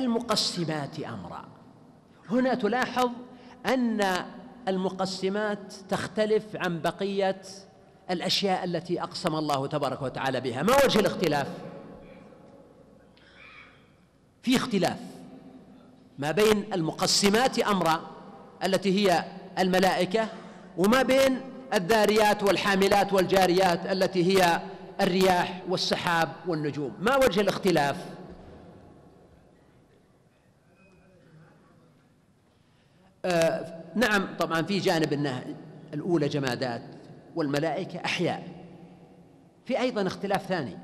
فالمقسمات أمرا. هنا تلاحظ أن المقسمات تختلف عن بقية الأشياء التي أقسم الله تبارك وتعالى بها. ما وجه الاختلاف؟ في اختلاف ما بين المقسمات أمرا التي هي الملائكة وما بين الذاريات والحاملات والجاريات التي هي الرياح والسحاب والنجوم. ما وجه الاختلاف؟ آه نعم طبعا في جانب إنها الأولى جمادات والملائكة أحياء. في أيضا اختلاف ثاني.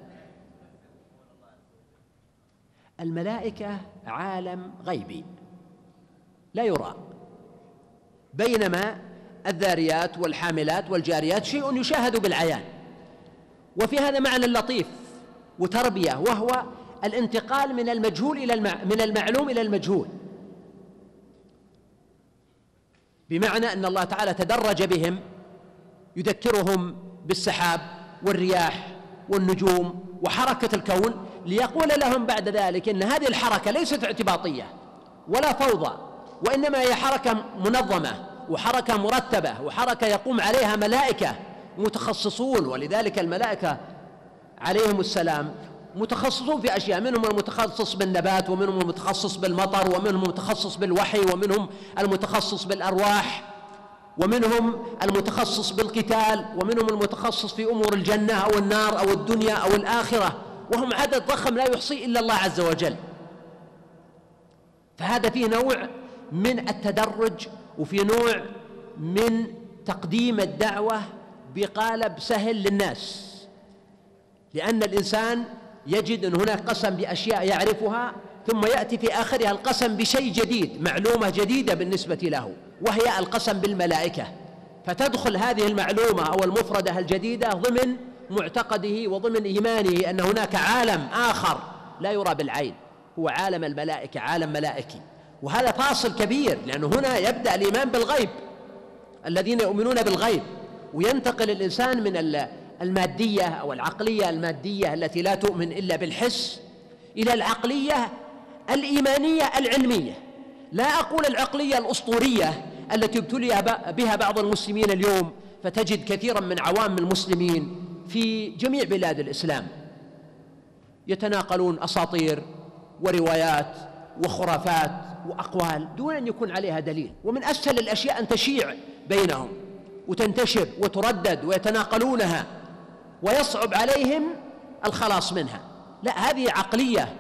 الملائكة عالم غيبي لا يرى. بينما الذاريات والحاملات والجاريات شيء يشاهد بالعيان. وفي هذا معنى لطيف وتربية وهو الانتقال من المجهول إلى من المعلوم إلى المجهول. بمعنى أن الله تعالى تدرج بهم يذكرهم بالسحاب والرياح والنجوم وحركة الكون ليقول لهم بعد ذلك إن هذه الحركة ليست اعتباطية ولا فوضى وإنما هي حركة منظمة وحركة مرتبة وحركة يقوم عليها ملائكة متخصصون ولذلك الملائكة عليهم السلام. متخصصون في أشياء منهم المتخصص بالنبات ومنهم المتخصص بالمطر ومنهم المتخصص بالوحي ومنهم المتخصص بالأرواح ومنهم المتخصص بالقتال ومنهم المتخصص في أمور الجنة أو النار أو الدنيا أو الآخرة. وهم عدد ضخم لا يحصي إلا الله عز وجل. فهذا فيه نوع من التدرج وفي نوع من تقديم الدعوة بقالب سهل للناس. لأن الإنسان يجد أن هناك قسم بأشياء يعرفها ثم يأتي في آخرها القسم بشيء جديد معلومة جديدة بالنسبة له وهي القسم بالملائكة. فتدخل هذه المعلومة أو المفردة الجديدة ضمن معتقده وضمن إيمانه أن هناك عالم آخر لا يرى بالعين. هو عالم الملائكة عالم ملائكي. وهذا فاصل كبير لأنه هنا يبدأ الإيمان بالغيب الذين يؤمنون بالغيب. وينتقل الإنسان من المادية أو العقلية المادية التي لا تؤمن إلا بالحس إلى العقلية الإيمانية العلمية. لا أقول العقلية الأسطورية التي ابتلي بها بعض المسلمين اليوم فتجد كثيرا من عوام المسلمين في جميع بلاد الإسلام يتناقلون أساطير وروايات وخرافات وأقوال دون أن يكون عليها دليل. ومن أسهل الأشياء أن تشيع بينهم وتنتشر وتردد ويتناقلونها. ويصعب عليهم الخلاص منها. لا هذه عقلية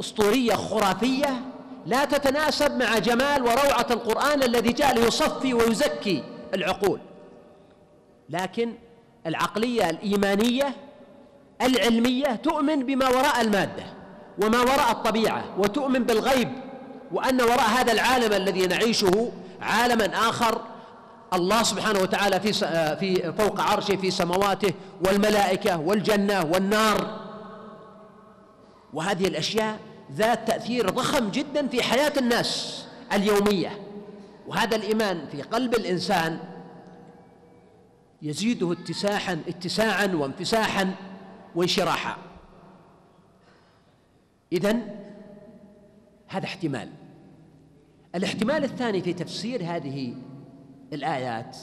أسطورية خرافية لا تتناسب مع جمال وروعة القرآن الذي جاء ليصفي ويزكي العقول. لكن العقلية الإيمانية العلمية تؤمن بما وراء المادة وما وراء الطبيعة وتؤمن بالغيب وأن وراء هذا العالم الذي نعيشه عالما آخر الله سبحانه وتعالى في في فوق عرشه في سماواته والملائكة والجنة والنار. وهذه الأشياء ذات تأثير ضخم جدا في حياة الناس اليومية. وهذا الإيمان في قلب الإنسان يزيده اتساحا اتساعا وانفساحا وانشراحا. اذا هذا احتمال. الاحتمال الثاني في تفسير هذه الآيات.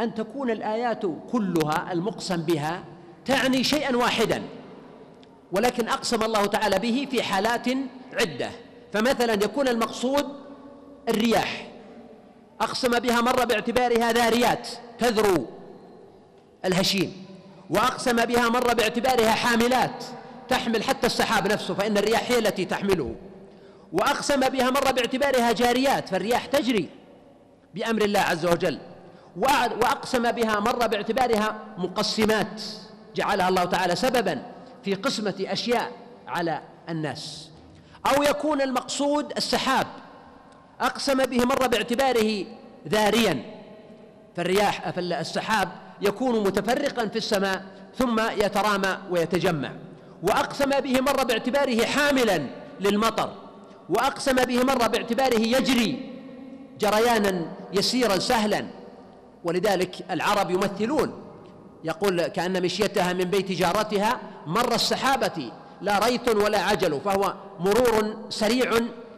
أن تكون الآيات كلها المقسم بها تعني شيئا واحدا ولكن أقسم الله تعالى به في حالات عدة. فمثلا يكون المقصود الرياح. أقسم بها مرة باعتبارها ذاريات تذرو الهشيم. وأقسم بها مرة باعتبارها حاملات تحمل حتى السحاب نفسه فإن الرياح هي التي تحمله. وأقسم بها مرة باعتبارها جاريات فالرياح تجري. بأمر الله عز وجل. وأقسم بها مرة باعتبارها مقسمات. جعلها الله تعالى سببا في قسمة أشياء على الناس. أو يكون المقصود السحاب. أقسم به مرة باعتباره ذاريا. فالرياح فالسحاب يكون متفرقا في السماء ثم يترامى ويتجمع. وأقسم به مرة باعتباره حاملا للمطر. وأقسم به مرة باعتباره يجري جريانا يسيرا سهلا. ولذلك العرب يمثلون. يقول كأن مشيتها من بيت جارتها مر السحابة لا ريت ولا عجل فهو مرور سريع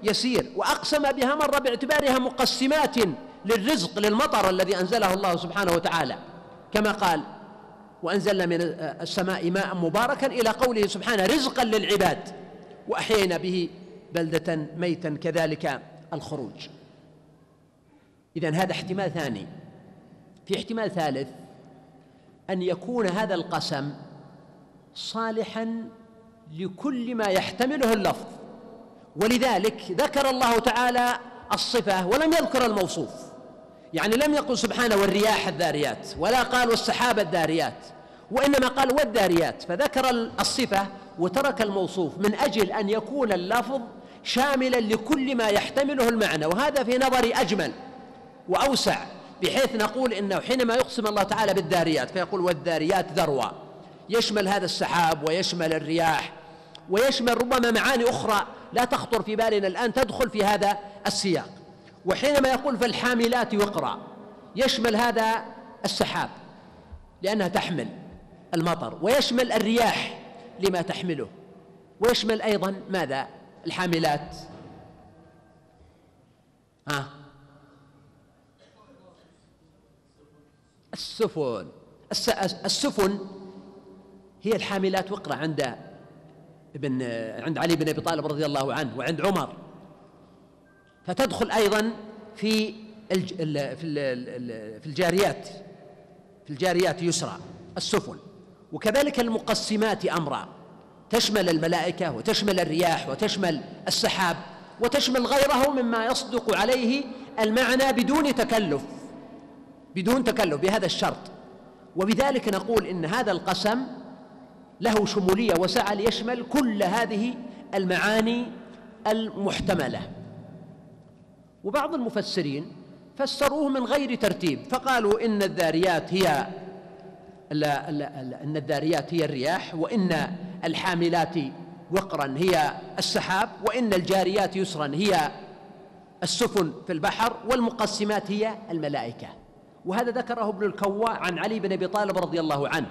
يسير. وأقسم بها مرة باعتبارها مقسمات للرزق للمطر الذي أنزله الله سبحانه وتعالى. كما قال وأنزلنا من السماء ماء مباركا إلى قوله سبحانه رزقا للعباد. وأحيينا به بلدة ميتا كذلك الخروج. إذا هذا احتمال ثاني. في احتمال ثالث أن يكون هذا القسم صالحا لكل ما يحتمله اللفظ. ولذلك ذكر الله تعالى الصفة ولم يذكر الموصوف. يعني لم يقل سبحانه والرياح الذاريات ولا قال والسحاب الذاريات وإنما قال والذاريات. فذكر الصفة وترك الموصوف من أجل أن يكون اللفظ شاملا لكل ما يحتمله المعنى وهذا في نظري أجمل. وأوسع بحيث نقول إنه حينما يقسم الله تعالى بالذاريات فيقول والذاريات ذروة. يشمل هذا السحاب ويشمل الرياح ويشمل ربما معاني أخرى لا تخطر في بالنا الآن تدخل في هذا السياق. وحينما يقول فالحاملات وقرا يشمل هذا السحاب لأنها تحمل المطر ويشمل الرياح لما تحمله ويشمل أيضا ماذا؟ الحاملات. ها؟ السفن. السفن هي الحاملات وقرة عند ابن عند علي بن أبي طالب رضي الله عنه وعند عمر. فتدخل أيضا في الج في الجاريات في الجاريات يسرى السفن. وكذلك المقسمات أمرا. تشمل الملائكة وتشمل الرياح وتشمل السحاب وتشمل غيره مما يصدق عليه المعنى بدون تكلف. بدون تكلف بهذا الشرط. وبذلك نقول إن هذا القسم له شمولية وسعة ليشمل كل هذه المعاني المحتملة. وبعض المفسرين فسروه من غير ترتيب فقالوا إن الذاريات هي لا لا لا إن الذاريات هي الرياح وإن الحاملات وقرا هي السحاب وإن الجاريات يسرا هي السفن في البحر والمقسمات هي الملائكة. وهذا ذكره ابن الكواء عن علي بن أبي طالب رضي الله عنه.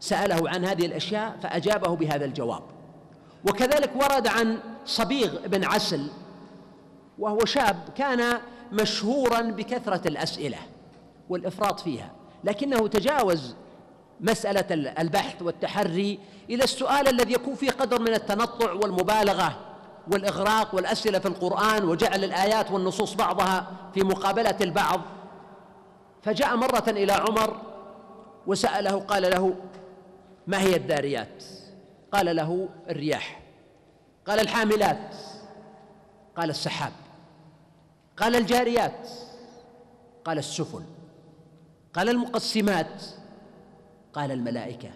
سأله عن هذه الأشياء فأجابه بهذا الجواب. وكذلك ورد عن صبيغ بن عسل وهو شاب كان مشهورا بكثرة الأسئلة والإفراط فيها لكنه تجاوز مسألة البحث والتحري إلى السؤال الذي يكون فيه قدر من التنطع والمبالغة والإغراق والأسئلة في القرآن وجعل الآيات والنصوص بعضها في مقابلة البعض. فجاء مرة إلى عمر وسأله قال له ما هي الذاريات قال له الرياح. قال الحاملات. قال السحاب. قال الجاريات. قال السفن. قال المقسمات. قال الملائكة.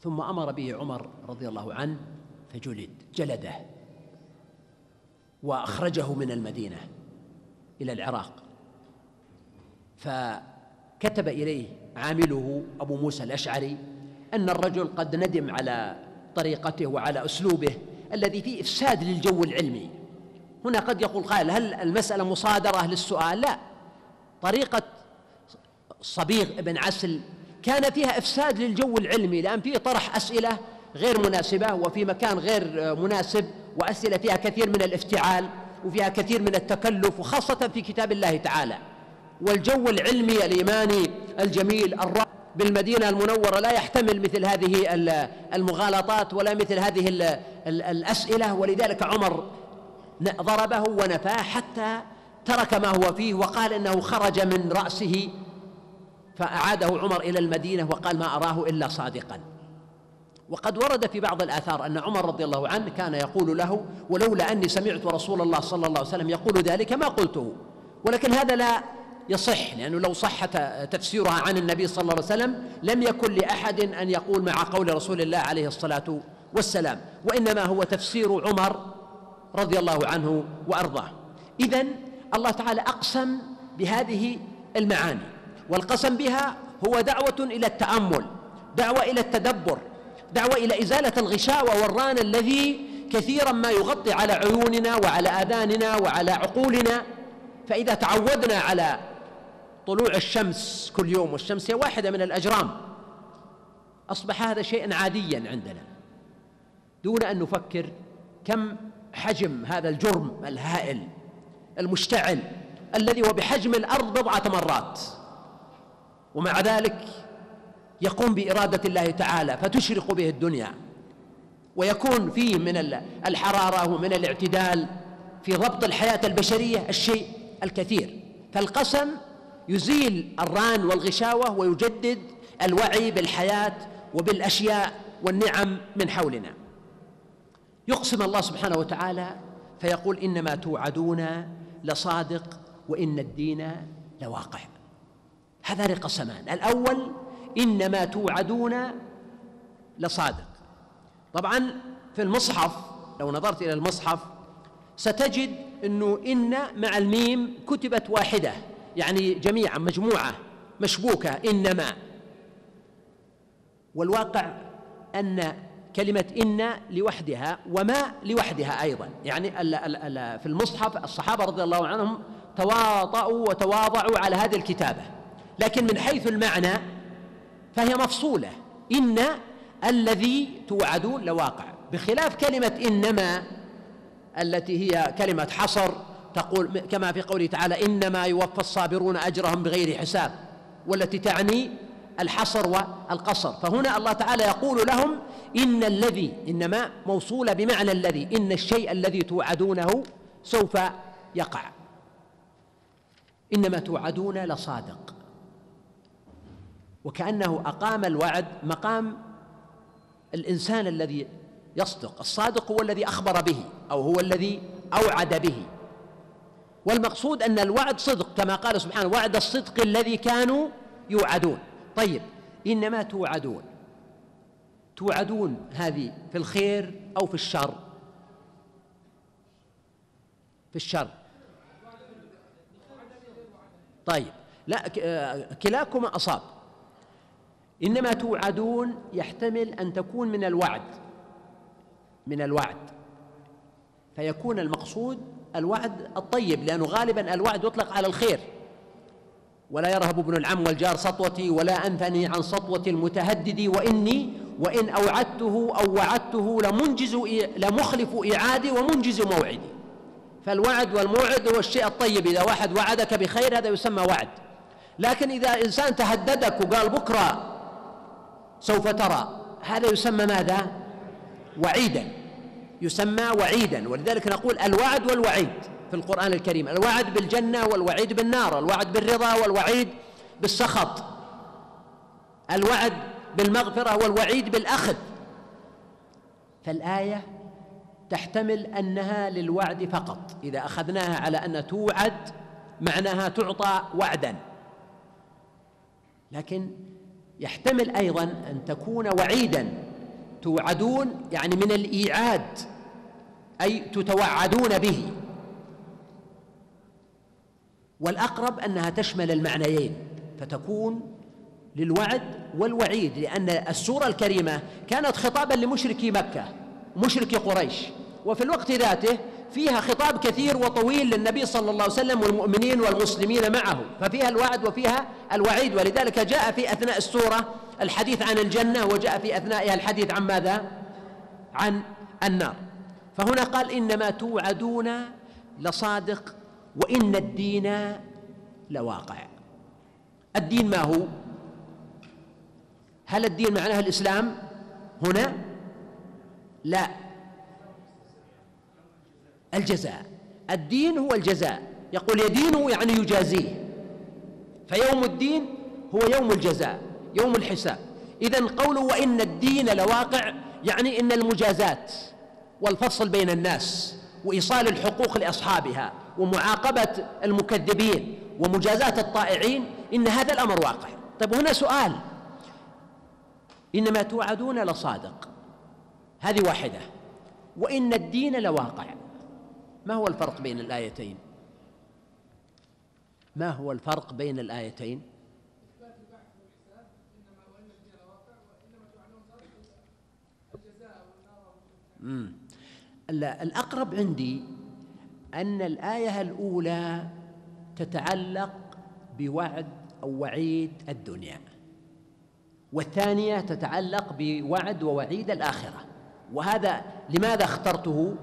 ثم أمر به عمر رضي الله عنه فجلد جلده وأخرجه من المدينة. إلى العراق. فكتب إليه عامله أبو موسى الأشعري أن الرجل قد ندم على طريقته وعلى أسلوبه الذي فيه إفساد للجو العلمي. هنا قد يقول قائل هل المسألة مصادرة للسؤال؟ لا. طريقة صبيغ بن عسل كان فيها إفساد للجو العلمي لأن فيه طرح أسئلة غير مناسبة وفي مكان غير مناسب وأسئلة فيها كثير من الافتعال. وفيها كثير من التكلف وخاصة في كتاب الله تعالى. والجو العلمي الإيماني الجميل الرائع بالمدينة المنورة لا يحتمل مثل هذه المغالطات ولا مثل هذه الأسئلة. ولذلك عمر ضربه ونفاه حتى ترك ما هو فيه وقال إنه خرج من رأسه فأعاده عمر إلى المدينة وقال ما أراه إلا صادقا. وقد ورد في بعض الآثار أن عمر رضي الله عنه كان يقول له ولولا أني سمعت رسول الله صلى الله عليه وسلم يقول ذلك ما قلته. ولكن هذا لا يصح لأنه لو صح تفسيرها عن النبي صلى الله عليه وسلم لم يكن لأحد أن يقول مع قول رسول الله عليه الصلاة والسلام. وإنما هو تفسير عمر رضي الله عنه وأرضاه. إذا الله تعالى أقسم بهذه المعاني والقسم بها هو دعوة إلى التأمل دعوة إلى التدبر دعوة إلى إزالة الغشاء والران الذي كثيرا ما يغطي على عيوننا وعلى آذاننا وعلى عقولنا. فإذا تعودنا على طلوع الشمس كل يوم والشمس هي واحدة من الأجرام. أصبح هذا شيئا عاديا عندنا. دون أن نفكر كم حجم هذا الجرم الهائل المشتعل الذي هو بحجم الأرض بضعة مرات. ومع ذلك يقوم بإرادة الله تعالى فتشرق به الدنيا. ويكون فيه من الحرارة ومن الاعتدال في ضبط الحياة البشرية الشيء الكثير. فالقسم يزيل الران والغشاوة ويجدد الوعي بالحياة وبالأشياء والنعم من حولنا. يقسم الله سبحانه وتعالى فيقول إنما توعدون لصادق وإن الدين لواقع. هذان قسمان. الأول إنما توعدون لصادق. طبعا في المصحف لو نظرت إلى المصحف ستجد أنه إن مع الميم كتبت واحدة يعني جميعا مجموعة مشبوكة إنما. والواقع أن كلمة إن لوحدها وما لوحدها أيضا. يعني في المصحف الصحابة رضي الله عنهم تواطؤوا وتواضعوا على هذه الكتابة. لكن من حيث المعنى فهي مفصولة. إن الذي توعدون لواقع. بخلاف كلمة إنما التي هي كلمة حصر تقول كما في قوله تعالى إنما يوفى الصابرون أجرهم بغير حساب والتي تعني الحصر والقصر. فهنا الله تعالى يقول لهم إن الذي إنما موصولة بمعنى الذي إن الشيء الذي توعدونه سوف يقع. إنما توعدون لصادق. وكأنه أقام الوعد مقام الإنسان الذي يصدق الصادق هو الذي أخبر به أو هو الذي أوعد به. والمقصود أن الوعد صدق كما قال سبحانه وعد الصدق الذي كانوا يوعدون. طيب إنما توعدون؟ توعدون هذه في الخير أو في الشر؟ في الشر. طيب لا كلاكما أصاب. إنما توعدون يحتمل أن تكون من الوعد من الوعد. فيكون المقصود الوعد الطيب لأنه غالبا الوعد يطلق على الخير. ولا يرهب ابن العم والجار سطوتي ولا أنثني عن سطوة المتهدد وإني وإن أوعدته أو وعدته لمنجز لمخلف إعادي ومنجز موعدي. فالوعد والموعد هو الشيء الطيب. إذا واحد وعدك بخير هذا يسمى وعد. لكن إذا إنسان تهددك وقال بكرة سوف ترى. هذا يسمى ماذا؟ وعيدا. يسمى وعيدا. ولذلك نقول الوعد والوعيد في القرآن الكريم. الوعد بالجنة والوعيد بالنار الوعد بالرضا والوعيد بالسخط. الوعد بالمغفرة والوعيد بالأخذ. فالآية تحتمل أنها للوعد فقط. إذا أخذناها على أن توعد معناها تعطى وعدا. لكن يحتمل أيضا أن تكون وعيدا. توعدون يعني من الإيعاد أي تتوعدون به. والأقرب أنها تشمل المعنيين فتكون للوعد والوعيد لأن السورة الكريمة كانت خطابا لمشركي مكة مشركي قريش. وفي الوقت ذاته فيها خطاب كثير وطويل للنبي صلى الله عليه وسلم والمؤمنين والمسلمين معه. ففيها الوعد وفيها الوعيد ولذلك جاء في أثناء السورة الحديث عن الجنة وجاء في أثنائها الحديث عن ماذا؟ عن النار. فهنا قال إنما توعدون لصادق وإن الدين لواقع. الدين ما هو؟ هل الدين معناه الإسلام هنا؟ لا. الجزاء. الدين هو الجزاء. يقول يدينه يعني يجازيه. فيوم الدين هو يوم الجزاء يوم الحساب. إذا قوله وإن الدين لواقع يعني إن المجازات والفصل بين الناس وإيصال الحقوق لأصحابها ومعاقبة المكذبين ومجازاة الطائعين إن هذا الأمر واقع. طيب هنا سؤال. إنما توعدون لصادق. هذه واحدة. وإن الدين لواقع. ما هو الفرق بين الآيتين؟ ما هو الفرق بين الآيتين؟ الأقرب عندي أن الآية الأولى تتعلق بوعد أو وعيد الدنيا والثانية تتعلق بوعد ووعيد الآخرة. وهذا لماذا اخترته؟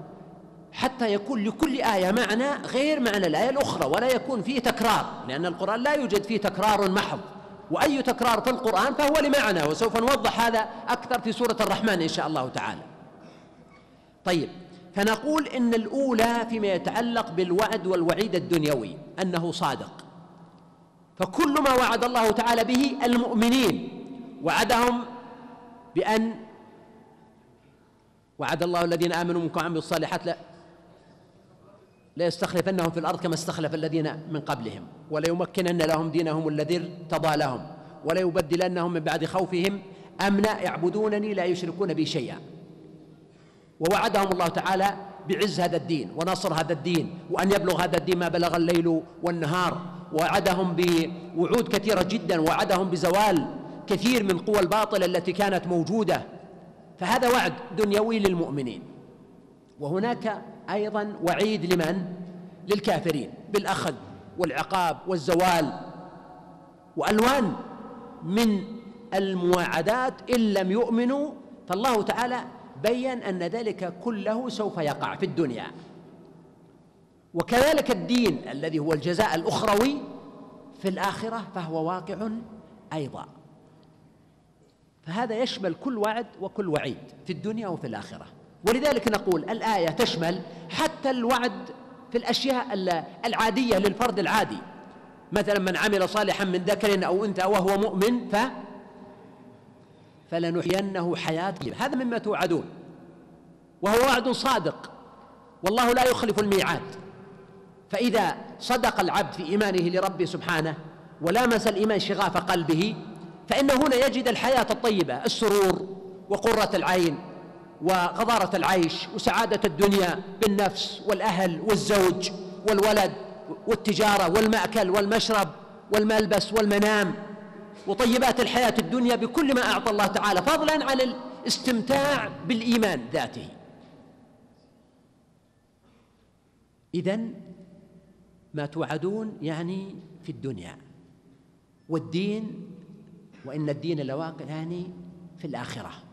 حتى يكون لكل آية معنى غير معنى الآية الأخرى ولا يكون فيه تكرار لأن القرآن لا يوجد فيه تكرار محض. وأي تكرار في القرآن فهو لمعنى وسوف نوضح هذا أكثر في سورة الرحمن إن شاء الله تعالى. طيب فنقول إن الأولى فيما يتعلق بالوعد والوعيد الدنيوي أنه صادق. فكل ما وعد الله تعالى به المؤمنين وعدهم بأن وعد الله الذين آمنوا منكم وعملوا الصالحات لا لا يستخلفنهم في الأرض كما استخلف الذين من قبلهم وليمكنن لهم دينهم الذي ارتضى لهم وليبدلنهم من بعد خوفهم أمنا يعبدونني لا يشركون بي شيئا. ووعدهم الله تعالى بعز هذا الدين ونصر هذا الدين وأن يبلغ هذا الدين ما بلغ الليل والنهار. وعدهم بوعود كثيرة جدا وعدهم بزوال كثير من قوى الباطل التي كانت موجودة. فهذا وعد دنيوي للمؤمنين. وهناك أيضا وعيد لمن؟ للكافرين بالأخذ والعقاب والزوال. وألوان من المواعدات إن لم يؤمنوا فالله تعالى بين أن ذلك كله سوف يقع في الدنيا. وكذلك الدين الذي هو الجزاء الأخروي في الآخرة فهو واقع أيضا. فهذا يشمل كل وعد وكل وعيد في الدنيا وفي الآخرة. ولذلك نقول الآية تشمل حتى الوعد في الأشياء العادية للفرد العادي. مثلا من عمل صالحا من ذكر أو أنثى وهو مؤمن ف فلنحيينه حياة هذا مما توعدون. وهو وعد صادق. والله لا يخلف الميعاد. فإذا صدق العبد في إيمانه لربه سبحانه ولامس الإيمان شغاف قلبه فإنه هنا يجد الحياة الطيبة السرور وقرة العين. وغضارة العيش وسعادة الدنيا بالنفس والأهل والزوج والولد والتجارة والمأكل والمشرب والملبس والمنام وطيبات الحياة الدنيا بكل ما أعطى الله تعالى فضلا عن الاستمتاع بالإيمان ذاته. إذا ما توعدون يعني في الدنيا والدين وإن الدين لواقع يعني في الآخرة.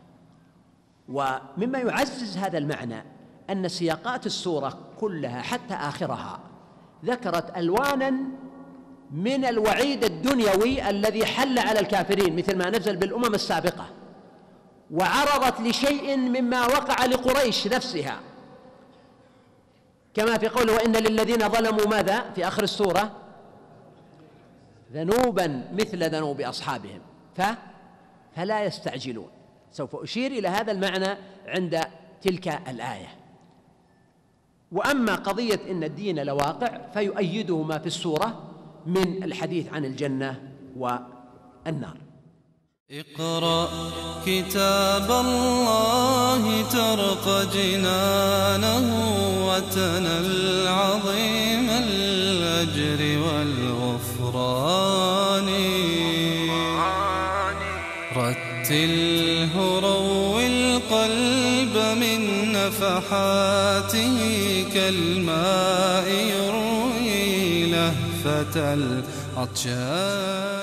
ومما يعزز هذا المعنى أن سياقات السورة كلها حتى آخرها ذكرت ألوانا من الوعيد الدنيوي الذي حل على الكافرين مثل ما نزل بالأمم السابقة وعرضت لشيء مما وقع لقريش نفسها. كما في قوله وإن للذين ظلموا ماذا؟ في آخر السورة ذنوبا مثل ذنوب أصحابهم. ف فلا يستعجلون. سوف أشير إلى هذا المعنى عند تلك الآية. وأما قضية إن الدين لواقع فيؤيده ما في السورة من الحديث عن الجنة والنار. اقرأ كتاب الله ترق جنانه وتنل عظيم الأجر والغفران. رتله من نفحاته كالماء يروي لهفة العطشان.